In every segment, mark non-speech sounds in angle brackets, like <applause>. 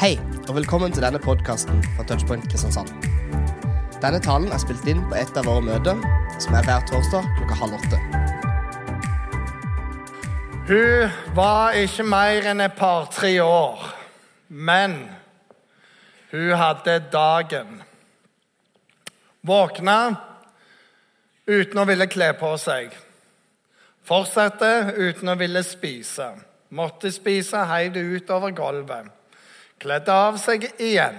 Hei, og velkommen til denne podkasten fra Touchpoint Kristiansand. Denne talen er spilt inn på et av våre møter, som er hver torsdag klokka halv åtte. Hun var ikke mer enn et par-tre år, men hun hadde dagen. Våkna uten å ville kle på seg. Fortsatte uten å ville spise. Måtte spise helt utover gulvet. Kledde av seg igjen.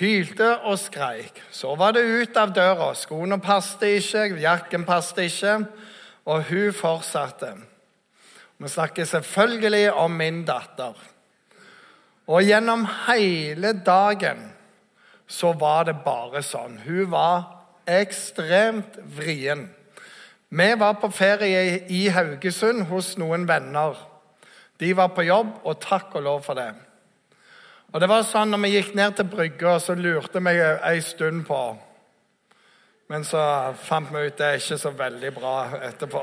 Hylte og skreik. Så var det ut av døra. Skoene passet ikke, jakken passet ikke, og hun fortsatte. Vi snakker selvfølgelig om min datter. Og gjennom hele dagen så var det bare sånn. Hun var ekstremt vrien. Vi var på ferie i Haugesund hos noen venner. De var på jobb, og takk og lov for det. Og det var sånn, når vi gikk ned til brygga, så lurte vi ei stund på Men så fant vi ut det er ikke så veldig bra etterpå.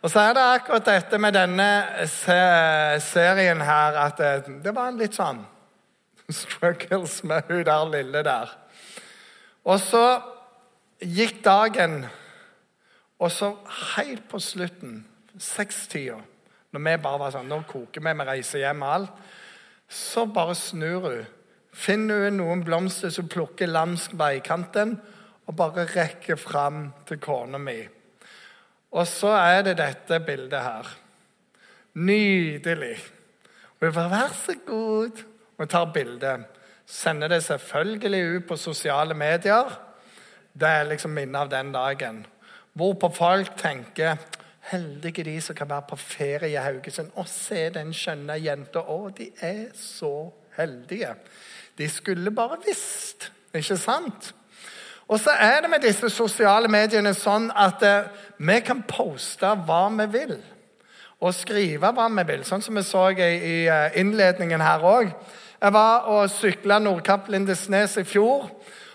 Og så er det akkurat dette med denne serien her at det, var var litt sånn struggles med hun der lille der. Og så gikk dagen, og så helt på slutten, sekstida, når vi bare var sånn Nå koker vi, vi reiser hjem og alt. Så bare snur hun. Finner hun noen blomster som plukker langs veikanten, og bare rekker fram til kona mi. Og så er det dette bildet her. Nydelig. Og hun bare 'Vær så god.' Og tar bildet. Sender det selvfølgelig ut på sosiale medier. Det er liksom minnet av den dagen. Hvorpå folk tenker Heldige de som kan være på ferie i Haugesund og se den skjønne jenta. Å, de er så heldige. De skulle bare visst, ikke sant? Og så er det med disse sosiale mediene sånn at eh, vi kan poste hva vi vil. Og skrive hva vi vil, sånn som vi så i, i eh, innledningen her òg. Jeg var og sykla Nordkapp-Lindesnes i fjor.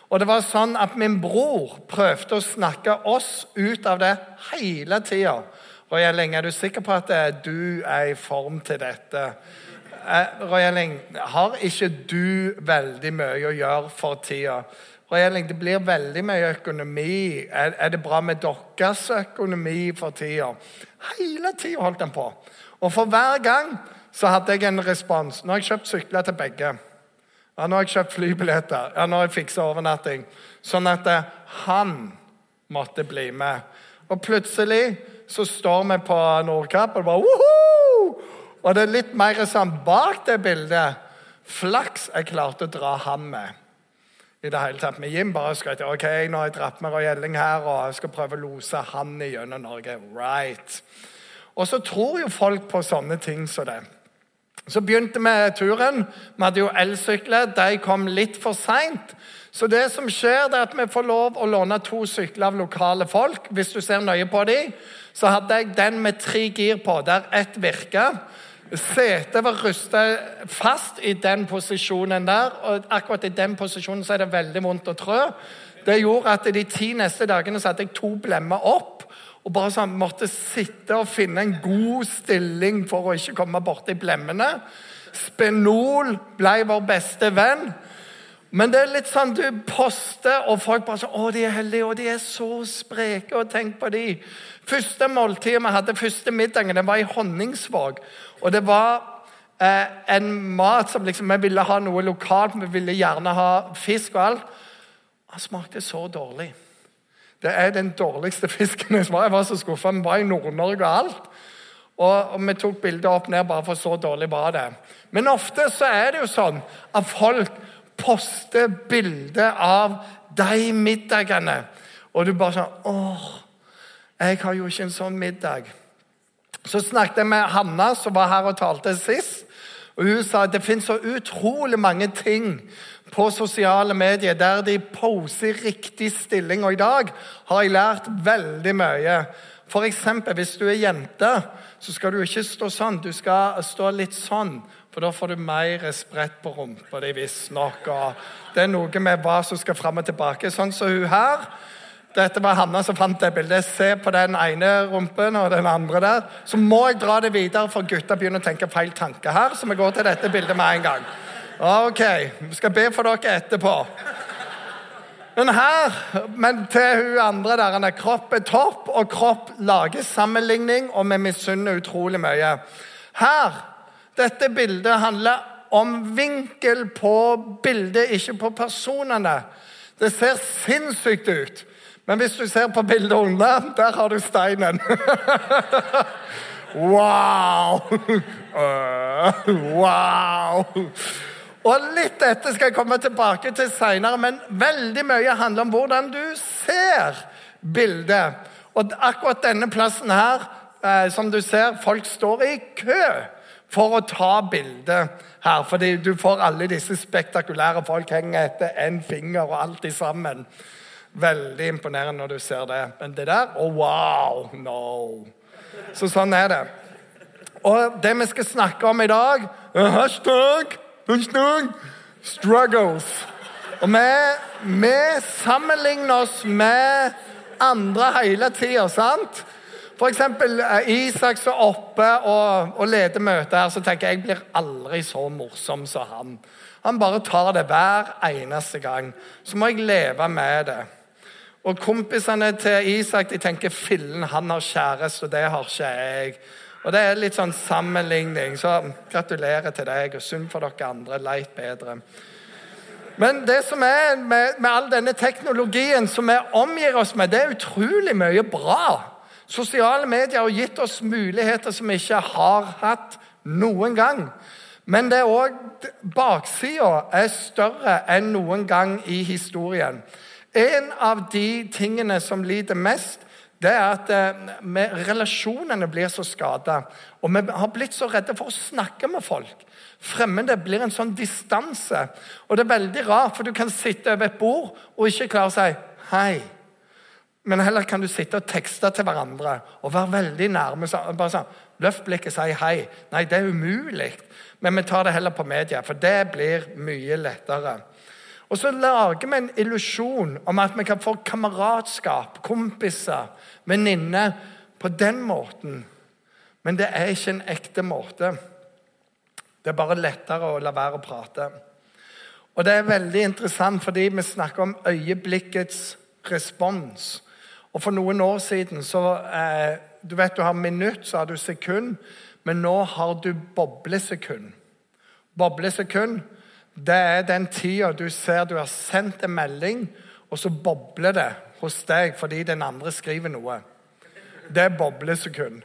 Og det var sånn at Min bror prøvde å snakke oss ut av det hele tida. Roy er du sikker på at eh, du er i form til dette? Eh, Roy har ikke du veldig mye å gjøre for tida? Roy det blir veldig mye økonomi. Er, er det bra med deres økonomi for tida? Hele tida holdt han på. Og for hver gang så hadde jeg en respons. Nå har jeg kjøpt sykler til begge. Ja, nå har jeg kjøpt flybilletter. Ja, nå har jeg fiksa overnatting. Sånn at eh, han måtte bli med. Og plutselig så står vi på Nordkapp, og bare Woho! Og det er litt mer sånn bak det bildet. Flaks jeg klarte å dra ham med. i det hele tatt. Med Jim bare skrøt ok, nå har jeg dratt med Roy Elling her, og jeg skal prøve å lose han gjennom Norge. Right. Og så tror jo folk på sånne ting som så det. Så begynte vi turen. Vi hadde jo elsykler. De kom litt for seint. Så det som skjer, det er at vi får lov å låne to sykler av lokale folk. Hvis du ser nøye på dem, så hadde jeg den med tre gir på, der ett virka. Setet var rusta fast i den posisjonen der, og akkurat i den posisjonen så er det veldig vondt å trø. Det gjorde at de ti neste dagene så hadde jeg to blemmer opp. Og bare sånn, måtte sitte og finne en god stilling for å ikke komme borti blemmene. Spenol ble vår beste venn. Men det er litt sånn du poster, og folk bare sånn 'Å, de er heldige, og de er så spreke.' Og tenk på de. Første måltidet vi hadde, første middagen, det var i Honningsvåg. Og det var eh, en mat som liksom Vi ville ha noe lokalt, vi ville gjerne ha fisk og alt. Han smakte så dårlig. Det er den dårligste <laughs> fisken jeg smaker. Jeg var så skuffa. Vi var i Nord-Norge og alt. Og, vi tok bildet opp ned bare for så dårlig var det. Men ofte så er det jo sånn at folk poste bilde av de middagene. Og du bare sånn Åh, jeg har jo ikke en sånn middag. Så snakket jeg med Hanna, som var her og talte sist. Og Hun sa at det finnes så utrolig mange ting på sosiale medier der de poser riktig stilling. Og i dag har jeg lært veldig mye. F.eks. hvis du er jente, så skal du ikke stå sånn. Du skal stå litt sånn. For da får du mer spredt på rumpa di, visstnok. Det er noe med hva som skal fram og tilbake. Sånn som hun her. Dette var Hanna som fant det bildet. Se på den ene rumpen og den andre der. Så må jeg dra det videre, for gutta begynner å tenke feil tanke her. Så vi går til dette bildet med en gang. Ok, vi skal be for dere etterpå. Men her, men til hun andre der, han er kropp er topp, og kropp lager sammenligning, og vi misunner utrolig mye. Her, dette bildet handler om vinkel på bildet, ikke på personene. Det ser sinnssykt ut. Men hvis du ser på bildet under, der har du steinen. <laughs> wow! <laughs> wow! Og Litt dette skal jeg komme tilbake til seinere, men veldig mye handler om hvordan du ser bildet. Og akkurat denne plassen her, eh, som du ser, folk står i kø for å ta bilde her. Fordi du får alle disse spektakulære folk henge etter én finger og alt sammen. Veldig imponerende når du ser det. Men det der oh, wow! No. Så sånn er det. Og det vi skal snakke om i dag Hashtag, hashtag struggles. Og vi, vi sammenligner oss med andre hele tida, sant? For eksempel eh, Isak som er oppe og, og leder møtet her, så tenker jeg jeg blir aldri så morsom som han. Han bare tar det hver eneste gang. Så må jeg leve med det. Og kompisene til Isak de tenker fillen, han har kjæreste, og det har ikke jeg. Og Det er litt sånn sammenligning, så gratulerer til deg, og synd for dere andre. Leit bedre. Men det som er med, med, all denne teknologien som vi omgir oss med, det er utrolig mye bra. Sosiale medier har gitt oss muligheter som vi ikke har hatt noen gang. Men det er òg baksida er større enn noen gang i historien. En av de tingene som lider mest, det er at eh, relasjonene blir så skada. Og vi har blitt så redde for å snakke med folk. Fremmede blir en sånn distanse. Og det er veldig rart, for du kan sitte over et bord og ikke klare å si hei. Men heller kan du sitte og tekste til hverandre og være veldig nærme. bare sånn, Løft blikket og si hei. Nei, det er umulig. Men vi tar det heller på media, for det blir mye lettere. Og så lager vi en illusjon om at vi kan få kameratskap, kompiser, venninner på den måten. Men det er ikke en ekte måte. Det er bare lettere å la være å prate. Og det er veldig interessant fordi vi snakker om øyeblikkets respons. Og For noen år siden så eh, Du vet du har minutt, så har du sekund. Men nå har du boblesekund. Boblesekund det er den tida du ser du har sendt en melding, og så bobler det hos deg fordi den andre skriver noe. Det er boblesekund.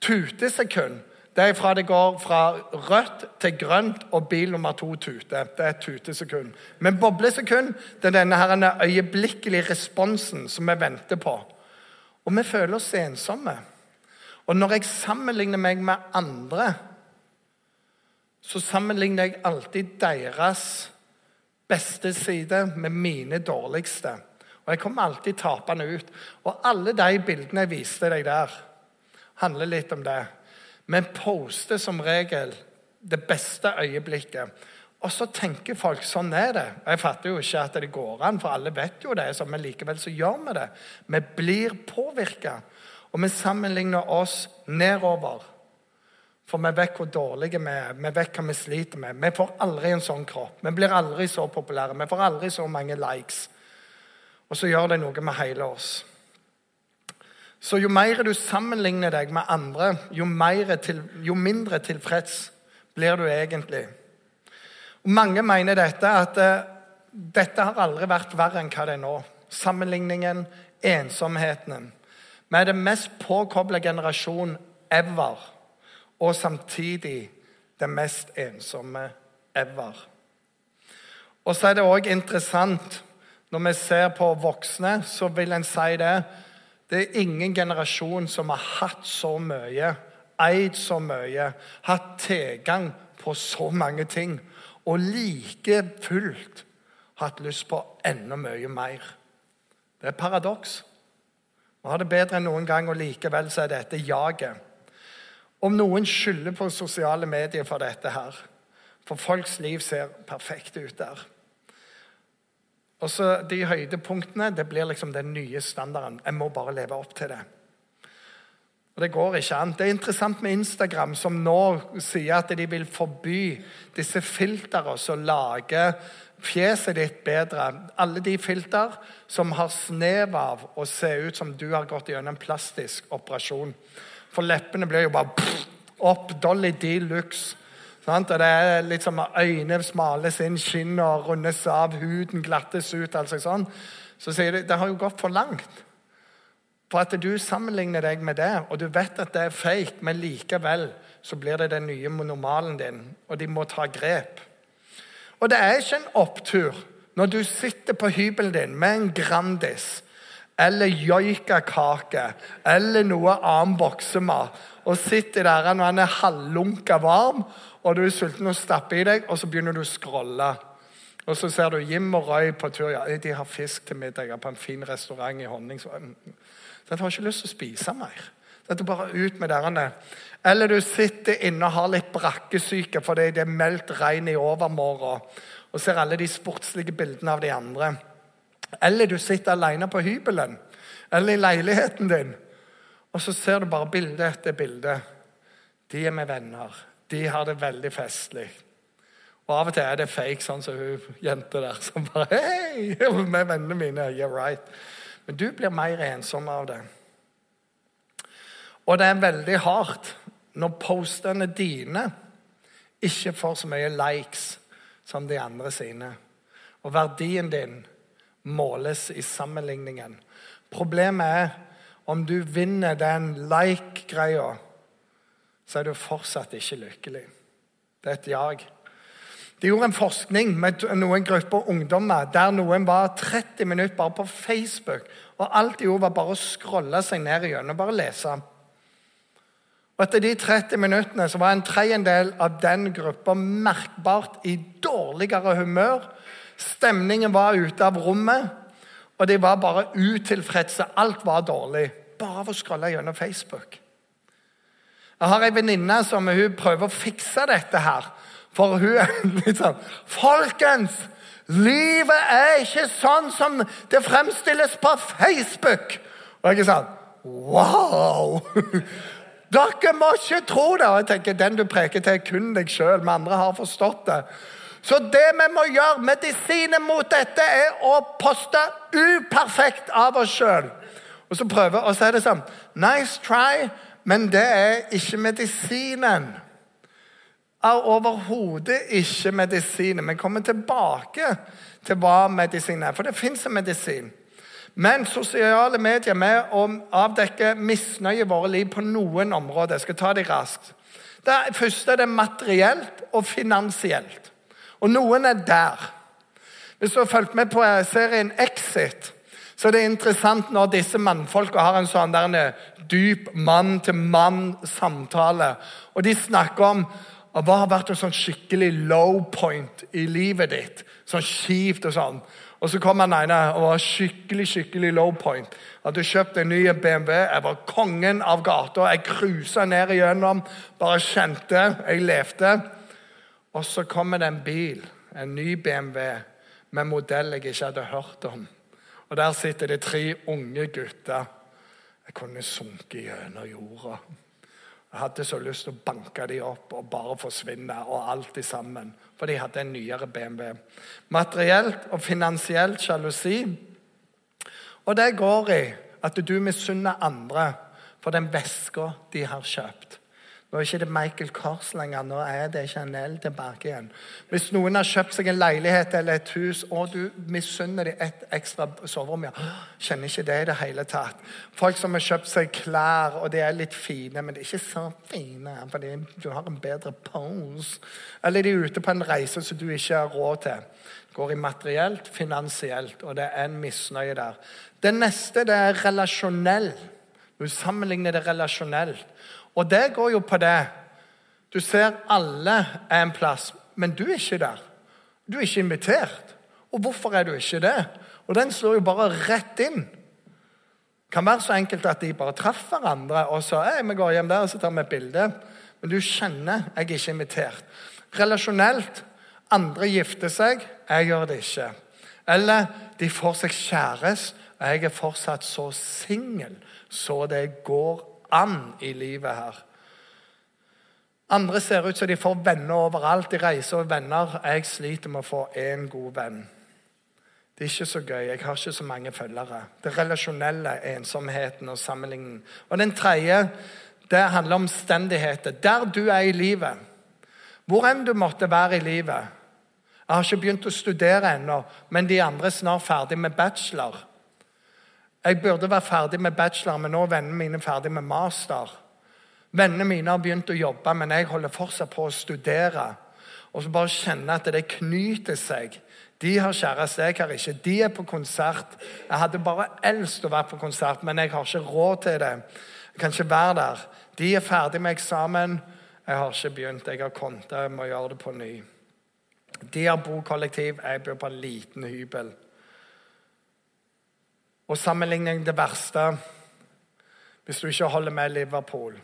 Tutesekund det er fra det går fra rødt til grønt og bil nummer to tuter. Det er et tutesekund. Men boblesekund det er denne her øyeblikkelige responsen som vi venter på. Og vi føler oss ensomme. Og når jeg sammenligner meg med andre så sammenligner jeg alltid deres beste side med mine dårligste. Og jeg kommer alltid tapende ut. Og alle de bildene jeg viste deg der, handler litt om det. Vi poster som regel det beste øyeblikket. Og så tenker folk sånn er det. Og Jeg fatter jo ikke at det går an, for alle vet jo det. Så, men likevel så gjør vi det. Vi blir påvirka. Og vi sammenligner oss nedover for vi vet hvor dårlige vi er, vi vet hva vi sliter med. Vi får aldri en sånn kropp. Vi blir aldri så populære. Vi får aldri så mange likes. Og så gjør det noe med hele oss. Så jo mer du sammenligner deg med andre, jo, til, jo mindre tilfreds blir du egentlig. Og mange mener dette at uh, dette har aldri vært verre enn hva det er nå. Sammenligningen, ensomheten. Vi er den mest påkobla generasjon ever og samtidig det mest ensomme ever. Og så er det òg interessant når vi ser på voksne, så vil en si det. Det er ingen generasjon som har hatt så mye, eid så mye, hatt tilgang på så mange ting, og like fullt hatt lyst på enda mye mer. Det er et paradoks. Vi har det bedre enn noen gang, og likevel så er dette jaget. Om noen skylder på sosiale medier for dette her For folks liv ser perfekt ut der. Og så De høydepunktene det blir liksom den nye standarden. Jeg må bare leve opp til det. Og Det går ikke an. Det er interessant med Instagram, som nå sier at de vil forby disse filtrene som lager fjeset ditt bedre. Alle de filter som har snev av å se ut som du har gått gjennom en plastisk operasjon. For leppene blir jo bare opp. Dolly de luxe. Og det er litt som Øynene smales inn, skinner rundes av, huden glattes ut. altså sånn. Så sier de det har jo gått for langt. For at du sammenligner deg med det, og du vet at det er fake, men likevel så blir det den nye normalen din, og de må ta grep. Og det er ikke en opptur når du sitter på hybelen din med en Grandis eller joikakake eller noe annen boksemat og sitter der når han er halvlunka varm, og du er sulten og stapper i deg, og så begynner du å scrolle. Og så ser du Jim og Roy på tur. Ja, de har fisk til middag på en fin restaurant i Honning. Så, Jeg har ikke lyst til å spise mer. Det er bare ut med derene. Eller du sitter inne og har litt brakkesyke fordi det er meldt regn i overmorgen, og ser alle de sportslige bildene av de andre. Eller du sitter alene på hybelen eller i leiligheten din, og så ser du bare bilde etter bilde. De er med venner. De har det veldig festlig. Og Av og til er det fake, sånn som hun jenta der som bare Hei! <laughs> Med vennene mine. Yeah, right. Men du blir mer ensom av det. Og det er veldig hardt når postene dine ikke får så mye likes som de andre sine. Og verdien din måles i sammenligningen. Problemet er om du vinner den like-greia, så er du fortsatt ikke lykkelig. Det er et jag. De gjorde en forskning med noen grupper ungdommer der noen var 30 minutter bare på Facebook. Og alt de gjorde, var bare å scrolle seg ned igjennom, bare lese. Og Etter de 30 minuttene så var en tredjedel av den gruppa merkbart i dårligere humør. Stemningen var ute av rommet, og de var bare utilfredse. Alt var dårlig. Bare av å scrolle gjennom Facebook. Jeg har ei venninne som hun prøver å fikse dette her. For hun er <laughs> litt sånn Folkens! Livet er ikke sånn som det fremstilles på Facebook! Og jeg er sånn Wow! <laughs> Dere må ikke tro det! Og jeg tenker, Den du preker til, er kun deg sjøl. Vi andre har forstått det. Så det vi må gjøre, medisinen mot dette, er å poste uperfekt av oss sjøl. Og så prøve, og så er det sånn Nice try, men det er ikke medisinen er overhodet ikke medisinen. Vi kommer tilbake til hva medisin er, for det fins en medisin. Men sosiale medier med å avdekke misnøye i våre liv på noen områder. Jeg skal ta det raskt. Det første er det materielt og finansielt. Og noen er der. Hvis du har fulgt med på serien Exit, så det er interessant når disse mannfolka har en sånn der dyp mann-til-mann-samtale. Og de snakker om Hva har vært en sånn skikkelig low point i livet ditt? Sånn kjipt og sånn. Og så kom han ene og var skikkelig skikkelig low point. Hadde kjøpt en ny BMW. Jeg var kongen av gata. Jeg cruisa ned igjennom. Bare kjente. Jeg levde. Og så kommer det en bil, en ny BMW, med modell jeg ikke hadde hørt om. Og der sitter det tre unge gutter. Jeg kunne sunket gjennom jorda. Jeg hadde så lyst til å banke dem opp og bare forsvinne, og alt sammen. For de hadde en nyere BMW. Materielt og finansielt sjalusi. Og det går i at du misunner andre for den veska de har kjøpt. Nå er ikke det Michael Kors lenger, nå er det Chanel tilbake igjen. Hvis noen har kjøpt seg en leilighet eller et hus, og du misunner dem et ekstra soverom ja. Kjenner ikke det i det hele tatt. Folk som har kjøpt seg klær, og de er litt fine, men de er ikke så fine fordi du har en bedre pose. Eller de er ute på en reise som du ikke har råd til. Går i materielt, finansielt, og det er en misnøye der. Det neste det er relasjonell. Du sammenligner det relasjonelt. Og det går jo på det. Du ser alle er en plass, men du er ikke der. Du er ikke invitert. Og hvorfor er du ikke det? Og den slår jo bare rett inn. Det kan være så enkelt at de bare traff hverandre og sa «Ei, vi går hjem der og så tar vi et bilde. Men du kjenner jeg er ikke invitert. Relasjonelt andre gifter seg, jeg gjør det ikke. Eller de får seg kjæreste, og jeg er fortsatt så singel så det går an i livet her. Andre ser ut som de får venner overalt. De reiser og venner. Jeg sliter med å få én god venn. Det er ikke så gøy. Jeg har ikke så mange følgere. Det relasjonelle, ensomheten og sammenligningen. Og den tredje det handler om omstendigheter. Der du er i livet. Hvor enn du måtte være i livet. Jeg har ikke begynt å studere ennå, men de andre er snart ferdig med bachelor. Jeg burde være ferdig med bachelor, men nå er vennene mine ferdig med master. Vennene mine har begynt å jobbe, men jeg holder fortsatt på å studere. Og så bare kjenne at det knyter seg. De har kjæreste, jeg har ikke. De er på konsert. Jeg hadde bare elst å være på konsert, men jeg har ikke råd til det. Jeg kan ikke være der. De er ferdig med eksamen. Jeg har ikke begynt. Jeg har konta. Jeg må gjøre det på ny. De har bokollektiv. Jeg bor på en liten hybel. Og sammenligning det verste Hvis du ikke holder med Liverpool,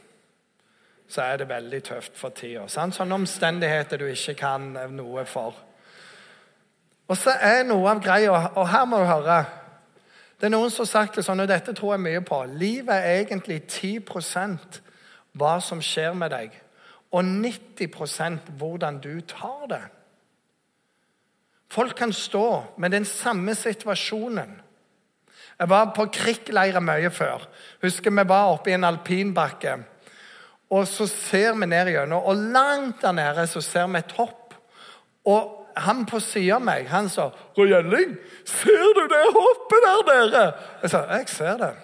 så er det veldig tøft for tida. Sånne omstendigheter du ikke kan noe for. Og så er noe av greia Og her må du høre Det er noen som har sagt det sånn, og dette tror jeg mye på. Livet er egentlig 10% hva som skjer med deg, og 90% hvordan du tar det. Folk kan stå med den samme situasjonen. Jeg var på krikkleirer mye før. Husker vi var oppe i en alpinbakke. Og så ser vi ned gjennom, og langt der nede så ser vi et hopp. Og han på sida av meg han sa 'Røyelling, ser du det hoppet der nede?' Jeg sa 'Jeg ser det'.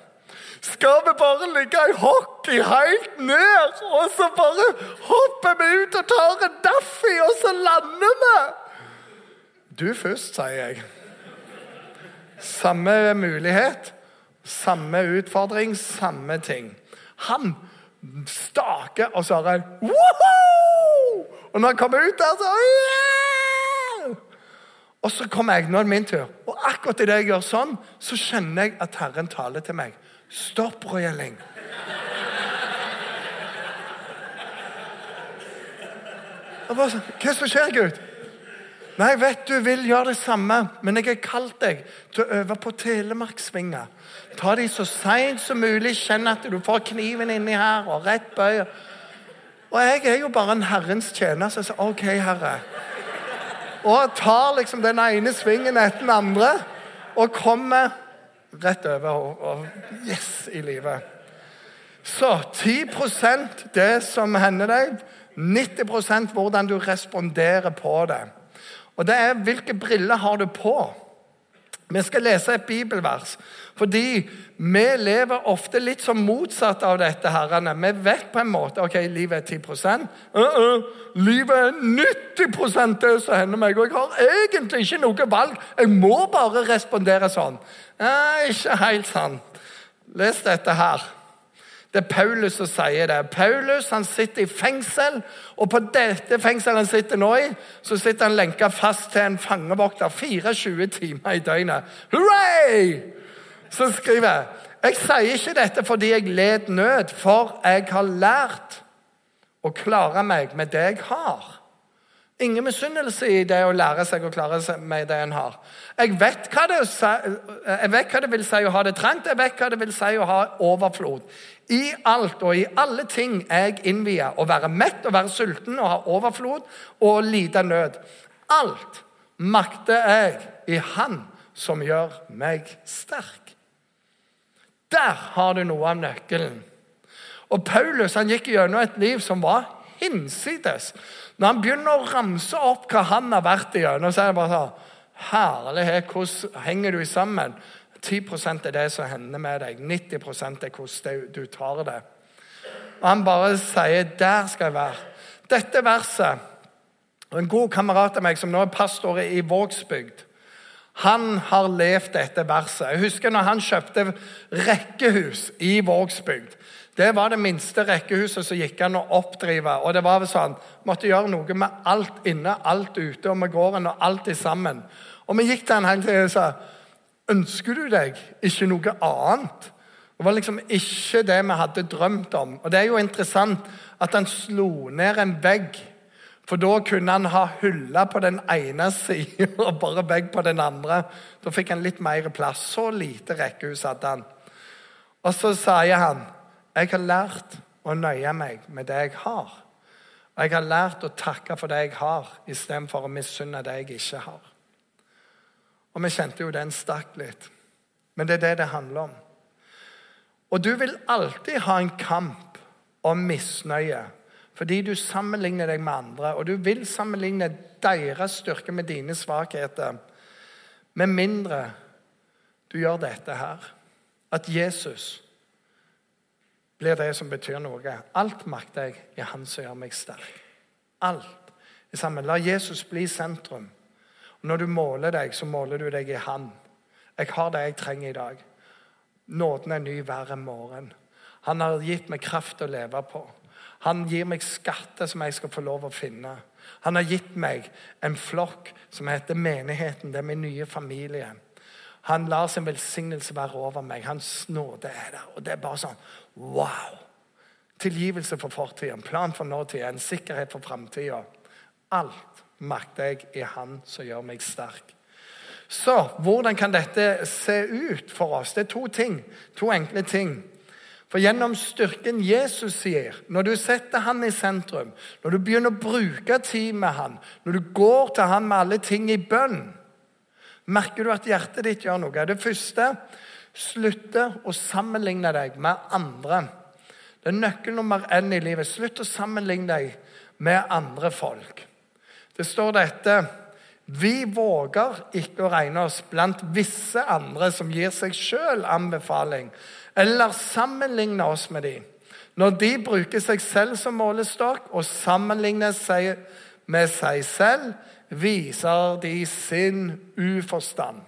Skal vi bare ligge i hockey helt ned, og så bare hopper vi ut og tar en Daffy, og så lander vi? Du først, sier jeg. Samme mulighet, samme utfordring, samme ting. Han staker, og så har jeg Woohoo! Og når han kommer ut der, så yeah! Og så kommer jeg, nå er det min tur. Og akkurat idet jeg gjør sånn, så kjenner jeg at Herren taler til meg. Stopp, Rojelling. Hva som skjer, Gud? Nei, vet du vil gjøre det samme, men jeg har kalt deg til å øve på telemarksvinger. Ta de så seint som mulig, kjenn at du får kniven inni her, og rett bøy. Og jeg er jo bare en Herrens tjener, jeg sier OK, Herre. Og tar liksom den ene svingen etter den andre og kommer rett over og, og yes i livet. Så 10% det som hender deg, 90% hvordan du responderer på det. Og det er hvilke briller har du på? Vi skal lese et bibelvers. Fordi vi lever ofte litt som motsatt av dette. herrene. Vi vet på en måte ok, livet er 10 uh -uh, Livet er 90 det som hender meg. Og jeg har egentlig ikke noe valg. Jeg må bare respondere sånn. Nei, ikke helt sant. Les dette her. Det er Paulus som sier det. Paulus han sitter i fengsel, og på dette fengselet han sitter nå i, så sitter han lenka fast til en fangevokter 24 timer i døgnet. Hurray! Så skriver jeg jeg sier ikke dette fordi jeg led nød, for jeg har lært å klare meg med det jeg har. Ingen misunnelse i det å lære seg å klare seg med det en har. Jeg vet, det, jeg vet hva det vil si å ha det trangt, jeg vet hva det vil si å ha overflod. I alt og i alle ting jeg innvia. Å være mett, og være sulten, og ha overflod og lide nød. Alt makter jeg i Han som gjør meg sterk. Der har du noe av nøkkelen. Og Paulus han gikk gjennom et liv som var hinsides. Når han begynner å ramse opp hva han har vært igjennom, så er det bare sånn Herlighet, hvordan henger du sammen? 10% er det som hender med deg. 90% er hvordan du tar det. Og Han bare sier 'Der skal jeg være'. Dette verset En god kamerat av meg som nå er pastor i Vågsbygd, han har levd dette verset. Jeg husker når han kjøpte rekkehus i Vågsbygd. Det var det minste rekkehuset som gikk an å oppdrive. og det var sånn, Måtte gjøre noe med alt inne, alt ute og med gården og alt sammen. Og vi gikk til han hele tiden og sa Ønsker du deg ikke noe annet? Det var liksom ikke det vi hadde drømt om. Og Det er jo interessant at han slo ned en vegg For da kunne han ha hylla på den ene sida <laughs> og bare vegg på den andre. Da fikk han litt mer plass. Så lite rekkehus hadde han. Og så sier han, 'Jeg har lært å nøye meg med det jeg har.' Og jeg har lært å takke for det jeg har, istedenfor å misunne det jeg ikke har. Og vi kjente jo den stakk litt. Men det er det det handler om. Og du vil alltid ha en kamp om misnøye fordi du sammenligner deg med andre, og du vil sammenligne deres styrke med dine svakheter. Med mindre du gjør dette her. At Jesus blir det som betyr noe. Alt makter jeg i Han som gjør meg sterk. Alt. La Jesus bli sentrum. Og når du måler deg, så måler du deg i Han. Jeg har det jeg trenger i dag. Nåden er ny hver morgen. Han har gitt meg kraft å leve på. Han gir meg skatter som jeg skal få lov å finne. Han har gitt meg en flokk som heter menigheten. Det er min nye familie. Han lar sin velsignelse være over meg. Hans nåde er der. Og det er bare sånn wow! Tilgivelse for fortiden, plan for nåtida, en sikkerhet for framtida. Alt makter jeg i Han som gjør meg sterk. Så hvordan kan dette se ut for oss? Det er to ting. To enkle ting. For gjennom styrken Jesus gir, når du setter han i sentrum, når du begynner å bruke tid med han, når du går til han med alle ting i bønn, merker du at hjertet ditt gjør noe. Det første slutte å sammenligne deg med andre. Det er nøkkel nummer én i livet. Slutt å sammenligne deg med andre folk. Det står dette vi våger ikke å regne oss blant visse andre som gir seg sjøl anbefaling, eller sammenligne oss med dem. Når de bruker seg selv som målestokk og sammenligner seg med seg selv, viser de sin uforstand.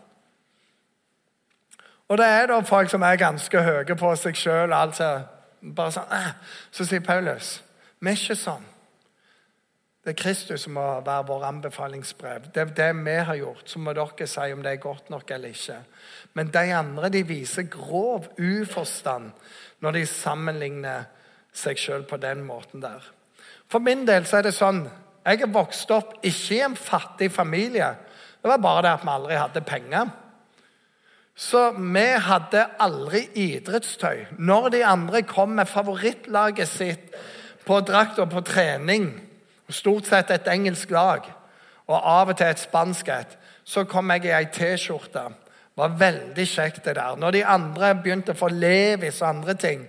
Og det er da folk som er ganske høye på seg sjøl. Altså, bare sånn, ah. Så sier Paulus vi er ikke sånn. Det er Kristus som må være vår anbefalingsbrev. Det er det vi har gjort. Så må dere si om det er godt nok eller ikke. Men de andre de viser grov uforstand når de sammenligner seg sjøl på den måten der. For min del så er det sånn Jeg er vokst opp ikke i en fattig familie. Det var bare det at vi aldri hadde penger. Så vi hadde aldri idrettstøy. Når de andre kom med favorittlaget sitt på drakt og på trening Stort sett et engelsk lag, og av og til et spansk et. Så kom jeg i ei T-skjorte. Det var veldig kjekt, det der. Når de andre begynte å få Levis og andre ting,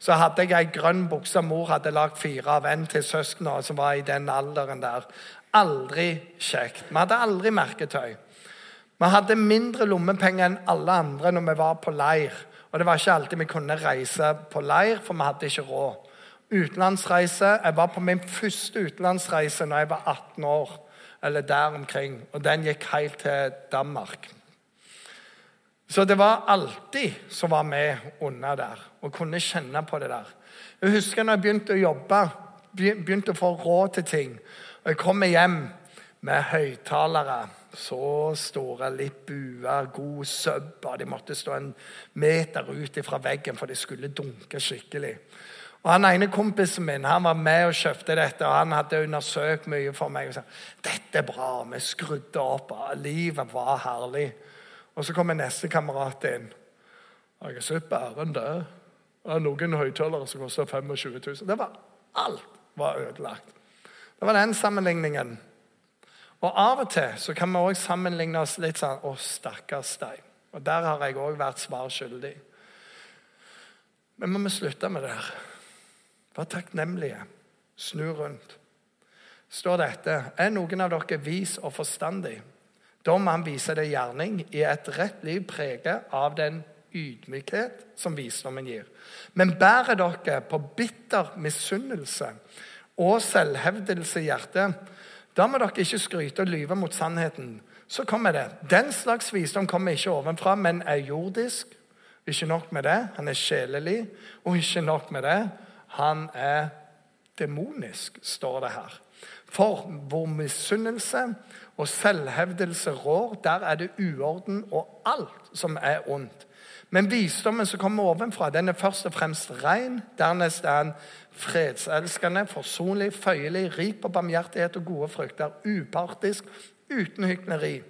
så hadde jeg ei grønn bukse mor hadde lagd fire av en til søsknene som var i den alderen der. Aldri kjekt. Vi hadde aldri merketøy. Vi hadde mindre lommepenger enn alle andre når vi var på leir. Og det var ikke alltid vi kunne reise på leir, for vi hadde ikke råd utenlandsreise. Jeg var på min første utenlandsreise når jeg var 18 år, eller der omkring. Og den gikk helt til Danmark. Så det var alltid som var med under der, og kunne kjenne på det der. Jeg husker når jeg begynte å jobbe, begynte å få råd til ting. Og jeg kommer hjem med høyttalere så store, buer, god søbba. De måtte stå en meter ut fra veggen, for det skulle dunke skikkelig. Og Han ene kompisen min han var med og kjøpte dette, og han hadde undersøkt mye for meg. og sa, dette er bra, vi skrudde opp, livet var herlig. Og Så kommer neste kamerat inn. Jeg har sett bæren der. Det er noen høyttalere som koster 25 000. Det var, alt var ødelagt. Det var den sammenligningen. Og Av og til så kan vi også sammenligne oss litt sånn Å, stakkars deg. Og Der har jeg òg vært svar skyldig. Men må vi slutte med det her? Vær takknemlige. Snu rundt. Står dette Er noen av dere vis og forstandig? Da må han vise det gjerning i et rett liv preget av den ydmykhet som visdommen gir. Men bærer dere på bitter misunnelse og selvhevdelse i hjertet, da må dere ikke skryte og lyve mot sannheten. Så kommer det. Den slags visdom kommer ikke ovenfra, men er jordisk. Ikke nok med det, han er sjelelig. Og ikke nok med det, han er demonisk, står det her. For hvor misunnelse og selvhevdelse rår, der er det uorden og alt som er ondt. Men visdommen som kommer ovenfra, den er først og fremst ren. Dernest er den fredselskende, forsonlig, føyelig, rik på barmhjertighet og gode frukter. Upartisk, uten hykleri.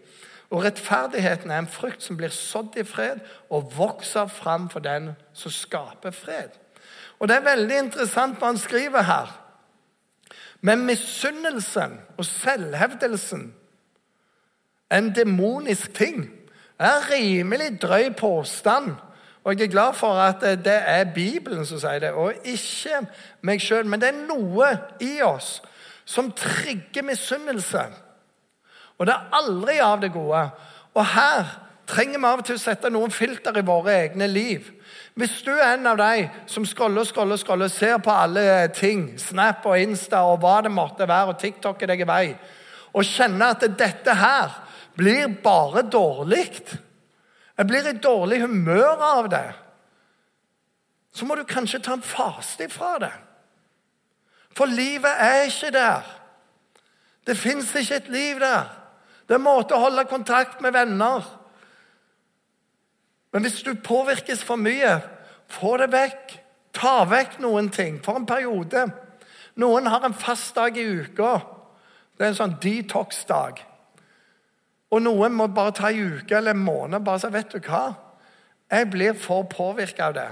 Og rettferdigheten er en frukt som blir sådd i fred og vokser fram for den som skaper fred. Og Det er veldig interessant hva han skriver her. Men misunnelsen og selvhevdelsen en demonisk ting. Er rimelig drøy påstand. Og jeg er glad for at det er Bibelen som sier det, og ikke meg sjøl. Men det er noe i oss som trigger misunnelse. Og det er aldri av det gode. Og her trenger vi av og til å sette noen filter i våre egne liv. Hvis du er en av de som scroller, scroller, scroller, ser på alle ting, Snap og Insta og hva det måtte være, og TikTok er deg i vei, og kjenner at dette her blir bare dårlig. Jeg blir i dårlig humør av det. Så må du kanskje ta en faste ifra det. For livet er ikke der. Det fins ikke et liv der. Det er en måte å holde kontakt med venner. Men hvis du påvirkes for mye, få det vekk. Ta vekk noen ting for en periode. Noen har en fast dag i uka. Det er en sånn detox-dag. Og noen må bare ta en uke eller en måned bare si vet du hva? Jeg blir for påvirka av det.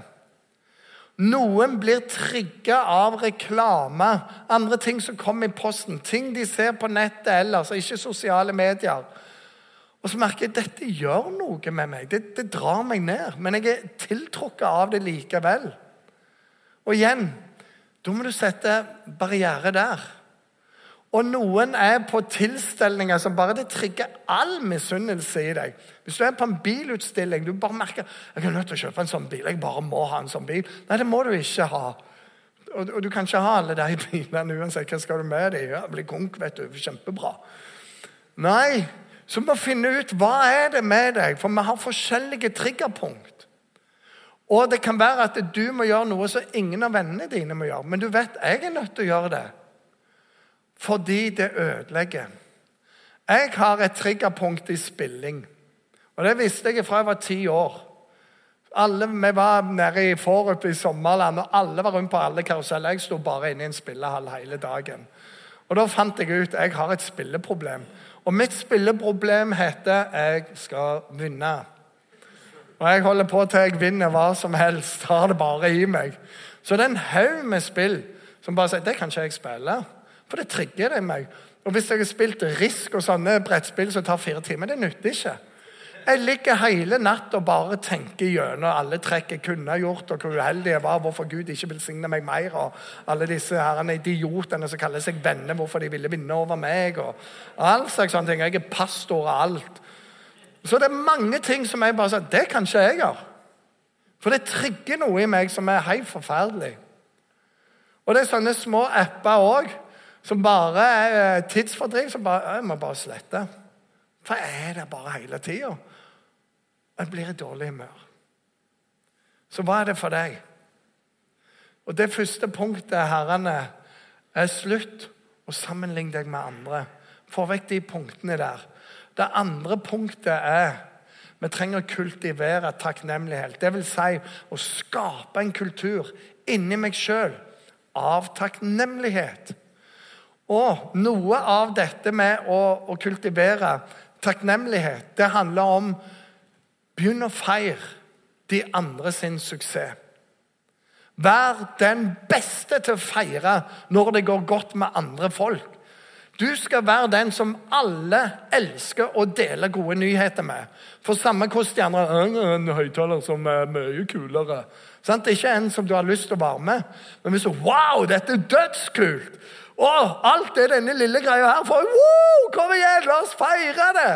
Noen blir trigga av reklame, andre ting som kommer i posten, ting de ser på nettet ellers, ikke sosiale medier. Og så merker jeg at dette gjør noe med meg. Det, det drar meg ned. Men jeg er tiltrukket av det likevel. Og igjen, da må du sette barriere der. Og noen er på tilstelninger som bare det trigger all misunnelse i deg. Hvis du er på en bilutstilling du bare merker jeg er nødt til å kjøpe en sånn bil. jeg bare må ha en sånn bil. Nei, det må du ikke ha. Og, og du kan ikke ha alle de <laughs> bilene uansett. Hva skal du med dem? Ja, bli konk, vet du. Kjempebra. Nei, så må vi finne ut hva er det med deg, for vi har forskjellige triggerpunkt. Og det kan være at du må gjøre noe som ingen av vennene dine må gjøre. Men du vet, jeg er nødt til å gjøre det fordi det ødelegger. Jeg har et triggerpunkt i spilling. Og Det visste jeg fra jeg var ti år. Alle, vi var nede i Forup i sommerland, og alle var rundt på alle karuseller. Jeg sto bare inne i en spillehall hele dagen. Og Da fant jeg ut jeg har et spilleproblem. Og mitt spilleproblem heter 'jeg skal vinne'. Og jeg holder på til jeg vinner hva som helst. <laughs> Har det bare i meg. Så det er en haug med spill som bare sier 'det kan ikke jeg spille'. For det trigger det meg. Og Hvis jeg har spilt Risk og sånne brettspill som tar fire timer, det nytter ikke. Jeg ligger hele natta og bare tenker gjennom alle trekk jeg kunne ha gjort, og hvor uheldig jeg var, hvorfor Gud ikke velsigner meg mer, og alle disse herrene idiotene som kaller seg venner, hvorfor de ville vinne over meg, og all slags sånne ting. Jeg er pastor og alt. Så det er mange ting som jeg bare sier Det kan ikke jeg gjøre. For det trigger noe i meg som er helt forferdelig. Og det er sånne små apper òg som bare er eh, tidsfordriv, som bare, jeg må bare slette. For jeg er der bare hele tida. Jeg blir i dårlig humør. Så hva er det for deg? Og Det første punktet, herrene, er slutt å sammenligne deg med andre. Få vekk de punktene der. Det andre punktet er vi trenger å kultivere takknemlighet. Det vil si å skape en kultur inni meg sjøl av takknemlighet. Og noe av dette med å, å kultivere takknemlighet, det handler om Begynn å feire de andre sin suksess. Vær den beste til å feire når det går godt med andre folk. Du skal være den som alle elsker å dele gode nyheter med. For samme hvordan de andre en høyttaler som er mye kulere. Sant? Ikke en som du har lyst til å være med, men hvis du Wow, dette er dødskult! Å, alt er denne lille greia her For wow, Kom igjen, la oss feire det!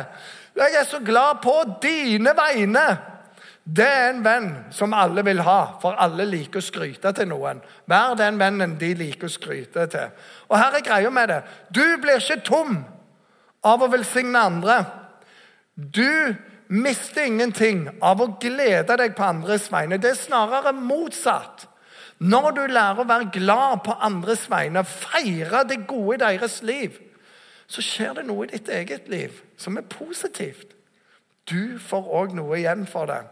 Jeg er så glad på dine vegne. Det er en venn som alle vil ha, for alle liker å skryte til noen. Vær den vennen de liker å skryte til. Og her er greia med det. Du blir ikke tom av å velsigne andre. Du mister ingenting av å glede deg på andres vegne. Det er snarere motsatt. Når du lærer å være glad på andres vegne, feire det gode i deres liv, så skjer det noe i ditt eget liv som er positivt. Du får òg noe igjen for det.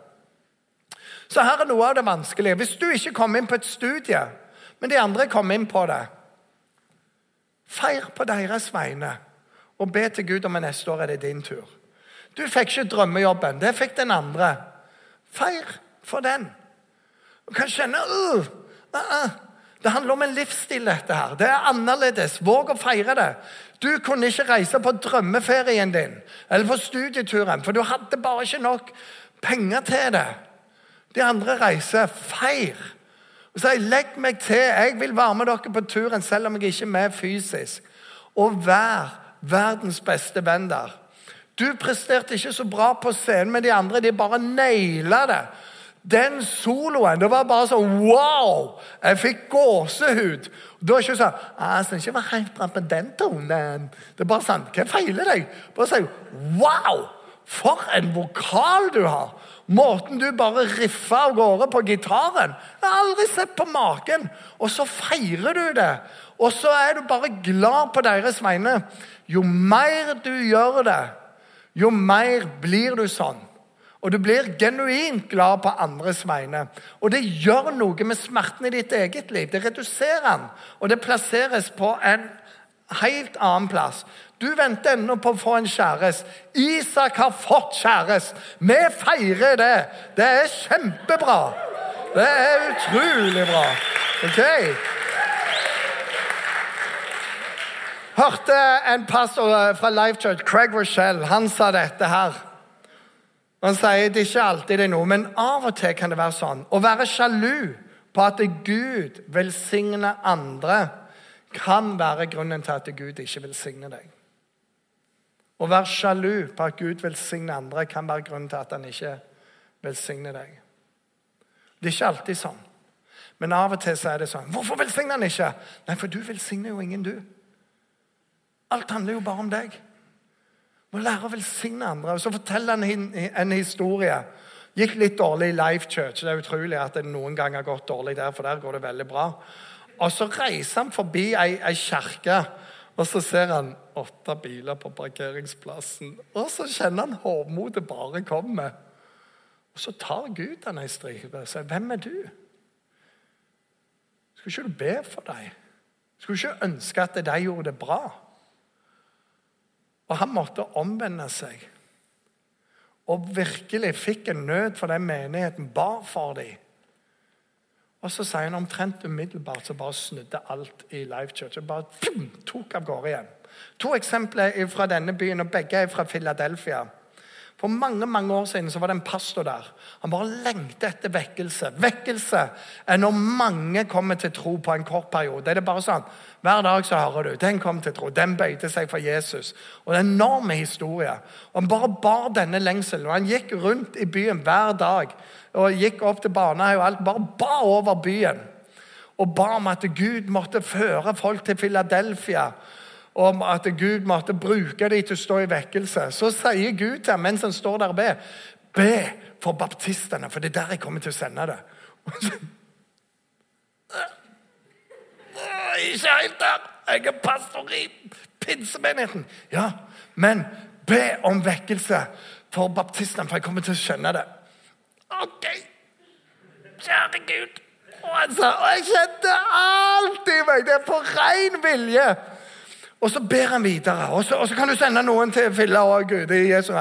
Så her er noe av det vanskelige. Hvis du ikke kommer inn på et studie, men de andre kommer inn på det Feir på deres vegne og be til Gud om at neste år er det din tur. Du fikk ikke drømmejobben. Det fikk den andre. Feir for den. Du kan kjenne uh, uh, uh. Det handler om en livsstil, dette her. Det er annerledes. Våg å feire det. Du kunne ikke reise på drømmeferien din eller på studieturen, for du hadde bare ikke nok penger til det. De andre reiser. Feir. Og sier, 'Legg meg til. Jeg vil være med dere på turen, selv om jeg ikke er med fysisk.' Og vær verdens beste venn der. Du presterte ikke så bra på scenen med de andre. De bare naila det. Den soloen det var bare sånn Wow! Jeg fikk gåsehud. Du har ikke sånn «Ah, 'Jeg syns ikke det var helt bra med den tonen.' Det er bare sånn Hva feiler deg? Bare si Wow! For en vokal du har! Måten du bare riffa av gårde på gitaren. Jeg har aldri sett på maken. Og så feirer du det. Og så er du bare glad på deres vegne. Jo mer du gjør det, jo mer blir du sånn. Og du blir genuint glad på andres vegne. Og det gjør noe med smerten i ditt eget liv. Det reduserer den, og det plasseres på en helt annen plass. Du venter ennå på å få en kjæreste. Isak har fått kjæreste. Vi feirer det. Det er kjempebra. Det er utrolig bra. Ok? Hørte en pastor fra Life Church, Craig Rochelle, han sa dette her. Han sier det er ikke alltid det er noe, men av og til kan det være sånn. Å være sjalu på at Gud velsigner andre, kan være grunnen til at Gud ikke velsigner deg. Å være sjalu på at Gud velsigner andre, kan være grunnen til at han ikke velsigner deg. Det er ikke alltid sånn. Men av og til så er det sånn. Hvorfor velsigner han ikke? Nei, for du velsigner jo ingen, du. Alt handler jo bare om deg. Må lære å velsigne andre. Og så forteller han en historie. Gikk litt dårlig i Life Church. Det er utrolig at det noen gang har gått dårlig der, for der går det veldig bra. Og så reiser han forbi ei, ei kirke, og så ser han åtte biler på parkeringsplassen. Og så kjenner han hovmodet bare komme. Og så tar Gud han ei stripe og sier, 'Hvem er du?' Skulle ikke du be for dem? Skulle ikke ønske at de gjorde det bra? Og han måtte omvende seg. Og virkelig fikk en nød for den menigheten bar for dem. Og så sier han omtrent umiddelbart så bare snudde alt i Life Church. Og bare pum, tok av gårde igjen. To eksempler fra denne byen, og begge er fra Philadelphia. For mange mange år siden så var det en pastor der. Han bare lengter etter vekkelse. Vekkelse er når mange kommer til tro på en kort periode. Det er bare sånn, Hver dag så hører du den kom til tro, den bøyde seg for Jesus. Og Det er en enorm historie. Og Han bare bar denne lengselen. og Han gikk rundt i byen hver dag og gikk opp til barnehage og alt. Bare ba over byen. Og ba om at Gud måtte føre folk til Philadelphia om at Gud måtte bruke dem til å stå i vekkelse. Så sier Gud til ham mens han står der og ber, be for baptistene, for det er der jeg kommer til å sende det. Ikke helt der! Jeg er pastor i pinsemenigheten. Ja, men be om vekkelse for baptistene, for jeg kommer til å skjønne det. OK. Kjære Gud. Og, altså, og jeg kjente alt i meg. Det er på ren vilje. Og så ber han videre. Og så, og så kan du sende noen til Filla og Gud. i Jesu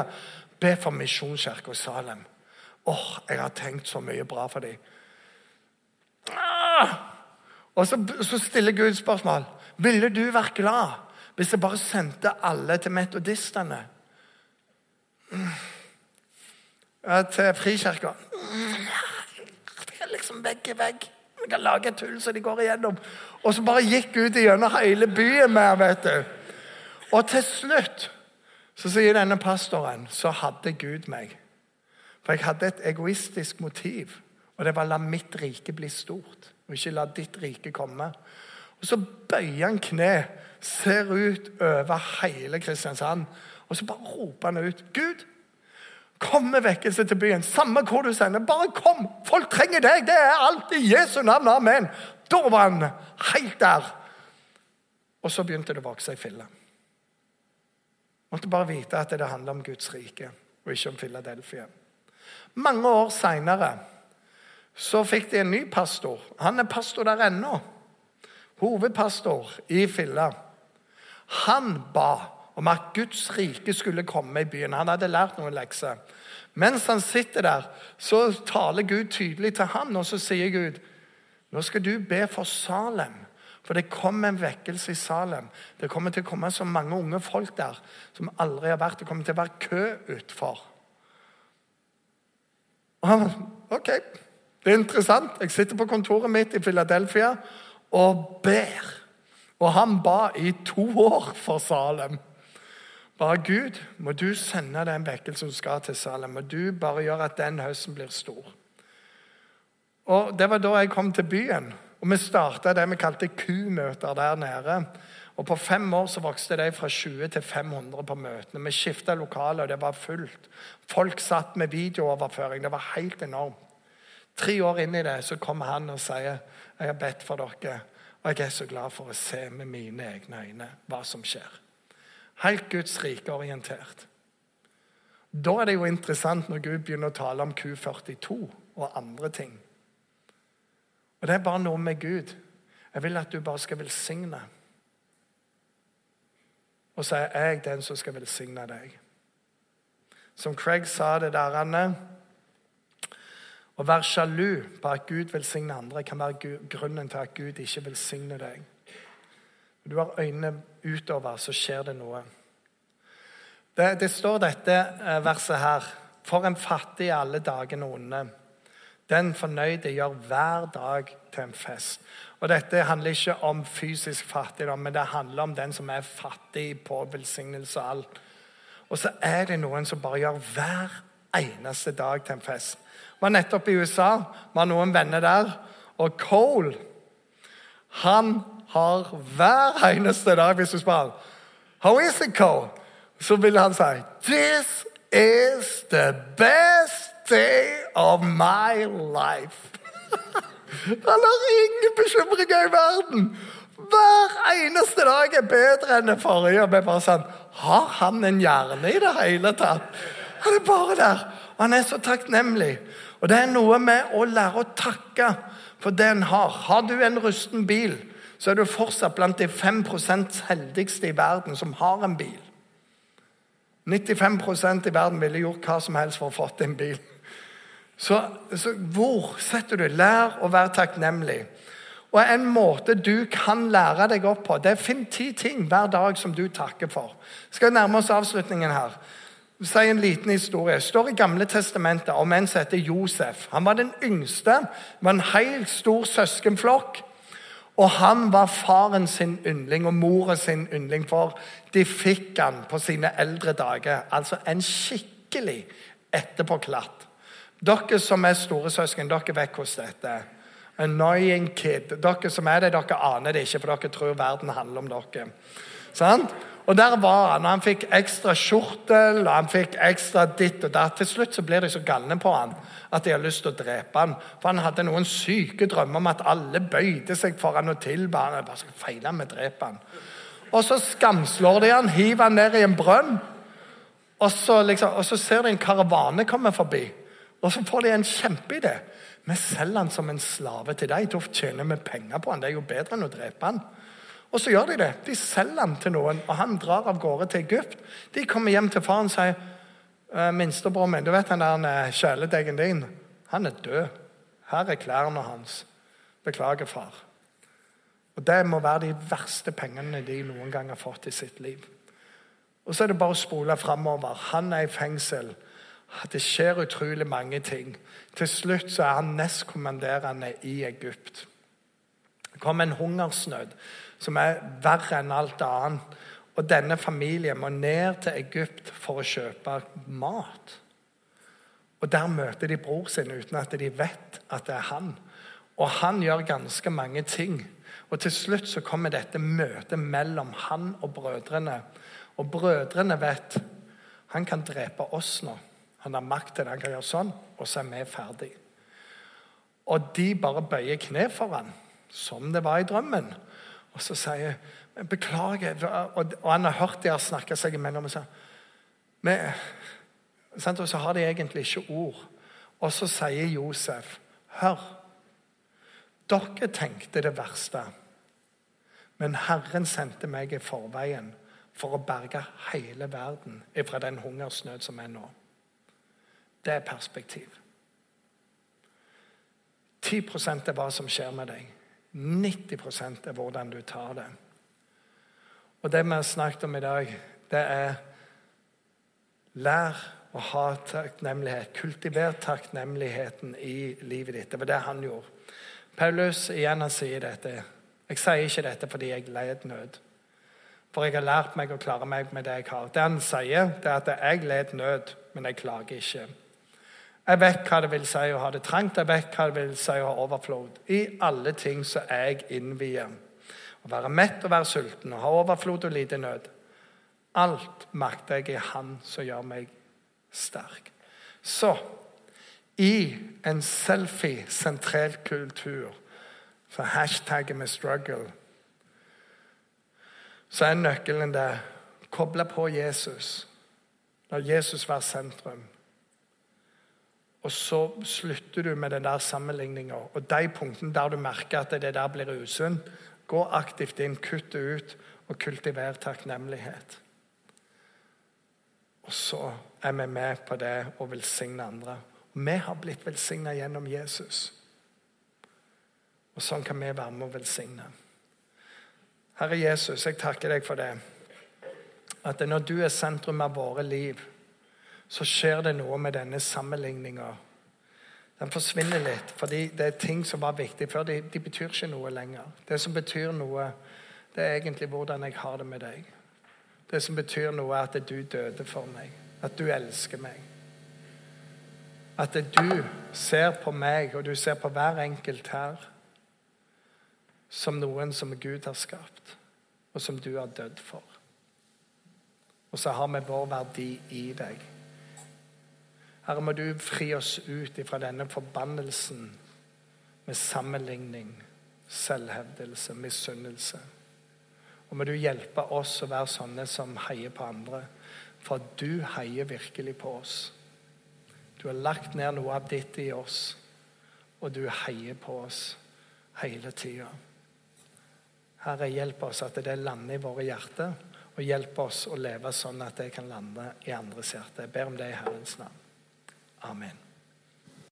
Be for Misjonskirka Salem. Åh, oh, jeg har tenkt så mye bra for dem. Ah! Og så, så, stiller Gud spørsmål. Ville du vært glad hvis jeg bare sendte alle til metodistene? Mm. Til Frikirka? Mm. Det er liksom vegg i vegg. Vi kan lage et tull så de går igjennom. Og så bare gikk Gud gjennom hele byen med vet du. Og til slutt så sier denne pastoren så hadde Gud meg. For jeg hadde et egoistisk motiv, og det var å la mitt rike bli stort. Og ikke la ditt rike komme. Og Så bøyer han kne, ser ut over hele Kristiansand, og så bare roper han ut Gud, Kom med vekkelse til byen. Samme hvor du sender. Bare kom! Folk trenger deg! Det er alt i Jesu navn. Amen. Da var han helt der. Og så begynte det å vokse i fille. Måtte bare vite at det handler om Guds rike, og ikke om Philadelphia. Mange år seinere så fikk de en ny pastor. Han er pastor der ennå. Hovedpastor i Filla. Han ba om at Guds rike skulle komme i byen. Han hadde lært noen lekser. Mens han sitter der, så taler Gud tydelig til ham, og så sier Gud nå skal du be for Salem. For det kommer en vekkelse i Salem. Det kommer til å komme så mange unge folk der som aldri har vært. Det kommer til å være kø utfor. Og han OK, det er interessant. Jeg sitter på kontoret mitt i Philadelphia og ber. Og han ba i to år for Salem. Bare Gud, må du sende den vekkelsen som skal til Salem. Må du bare gjøre at den høsten blir stor. Og Det var da jeg kom til byen. Og Vi starta det vi kalte kumøter der nede. Og På fem år så vokste de fra 20 til 500 på møtene. Vi skifta lokale, og det var fullt. Folk satt med videooverføring. Det var helt enormt. Tre år inn i det så kommer han og sier jeg har bedt for dere. Og jeg er så glad for å se med mine egne øyne hva som skjer. Helt Guds rike orientert. Da er det jo interessant når Gud begynner å tale om Q42 og andre ting. Og Det er bare noe med Gud. Jeg vil at du bare skal velsigne. Og så er jeg den som skal velsigne deg. Som Craig sa det der, Anne Å være sjalu på at Gud velsigner andre, kan være grunnen til at Gud ikke velsigner deg. Du har øynene utover, så skjer det noe. Det, det står dette eh, verset her. For en fattig alle dagene onde. Den fornøyde gjør hver dag til en fest. Og Dette handler ikke om fysisk fattigdom, men det handler om den som er fattig på velsignelse og alt. Og så er det noen som bare gjør hver eneste dag til en fest. Jeg var nettopp i USA, var noen venner der. Og Cole han har hver eneste dag, hvis du spør How is it, Cole? Så vil han si This is the best day of my life. <laughs> Han har ingen bekymringer i verden. Hver eneste dag er bedre enn den forrige. Og vi bare sånn, Har han en hjerne i det hele tatt? Han er bare der. Og han er så takknemlig. Og det er noe med å lære å takke for det en har. Har du en rusten bil, så er du fortsatt blant de 5% heldigste i verden som har en bil. 95% i verden ville gjort hva som helst for å få en bil. Så, så, hvor setter du Lær å være takknemlig. Og En måte du kan lære deg opp på, det er finn ti ting hver dag som du takker for. Skal nærme oss avslutningen her. Si en liten historie. Det står i Gamle testamentet om en som heter Josef. Han var den yngste. Var en helt stor søskenflokk. Og han var faren sin yndling og moren sin yndling, for de fikk han på sine eldre dager. Altså en skikkelig etterpåklatt. Dere som er storesøsken, dere vet hvordan dette er. Annoying kid. Dere som er det, dere aner det ikke, for dere tror verden handler om dere. Sant? Og der var han. og Han fikk ekstra skjortel og han fikk ekstra ditt og datt. Til slutt så blir de så galne på han at de har lyst til å drepe han. For han hadde noen syke drømmer om at alle bøyde seg for han og tilba han. bare skal feile med å drepe han. Og så skamslår de han, hiver han ned i en brønn. Og så, liksom, og så ser de en karavane komme forbi. Og så får de en kjempeidé. Vi selger han som en slave til deg. Da tjener vi penger på han. Det er jo bedre enn å drepe han. Og så gjør de det. De selger han til noen, og han drar av gårde til Egypt. De kommer hjem til faren og sier «Eh, minstebroren min, du vet den der eh, kjæledeggen din? Han er død. Her er klærne hans. Beklager, far. Og Det må være de verste pengene de noen gang har fått i sitt liv. Og Så er det bare å spole framover. Han er i fengsel det skjer utrolig mange ting. Til slutt så er han nestkommanderende i Egypt. Det kom en hungersnød som er verre enn alt annet. Og denne familien må ned til Egypt for å kjøpe mat. Og Der møter de bror sin uten at de vet at det er han. Og han gjør ganske mange ting. Og Til slutt så kommer dette møtet mellom han og brødrene. Og brødrene vet han kan drepe oss nå. Han har makt til det. Han kan gjøre sånn, og så er vi ferdig. Og de bare bøyer kne for ham, som det var i drømmen. Og så sier jeg beklager. Og, han har hørt de har snakka seg imellom. Og så, men, så har de egentlig ikke ord. Og så sier Josef, Hør. Dere tenkte det verste, men Herren sendte meg i forveien for å berge hele verden fra den hungersnød som er nå. Det er perspektiv. 10% er hva som skjer med deg. 90% er hvordan du tar det. Og det vi har snakket om i dag, det er Lær å ha takknemlighet. Kultiver takknemligheten i livet ditt. Det var det han gjorde. Paulus igjen han sier dette. Jeg sier ikke dette fordi jeg led nød. For jeg har lært meg å klare meg med det jeg har. Det han sier, det er at jeg led nød, men jeg klager ikke. Jeg vet hva det vil si å ha det trangt, jeg vet hva det vil si å ha overflod. I alle ting er jeg innvier. Å være mett og være sulten, å ha overflod og lite nød. Alt makter jeg i Han som gjør meg sterk. Så i en selfie-sentrert kultur, så hashtagget med 'struggle', så er nøkkelen der koble på Jesus. La Jesus være sentrum. Og så slutter du med den der sammenligninga. Og de punktene der du merker at det der blir usunt, gå aktivt inn, kutt det ut og kultiver takknemlighet. Og så er vi med på det å velsigne andre. Og vi har blitt velsigna gjennom Jesus. Og sånn kan vi være med å velsigne. Herre Jesus, jeg takker deg for det. At når du er sentrum av våre liv, så skjer det noe med denne sammenligninga. Den forsvinner litt, fordi det er ting som var viktig før. De, de betyr ikke noe lenger. Det som betyr noe, det er egentlig hvordan jeg har det med deg. Det som betyr noe, er at du døde for meg. At du elsker meg. At du ser på meg, og du ser på hver enkelt her, som noen som Gud har skapt, og som du har dødd for. Og så har vi vår verdi i deg. Herre, må du fri oss ut fra denne forbannelsen med sammenligning, selvhevdelse, misunnelse. Og må du hjelpe oss å være sånne som heier på andre. For du heier virkelig på oss. Du har lagt ned noe av ditt i oss, og du heier på oss hele tida. Herre, hjelp oss at det lander i våre hjerter, og hjelp oss å leve sånn at det kan lande i andres hjerte. Jeg ber om det i Herrens navn. Amen.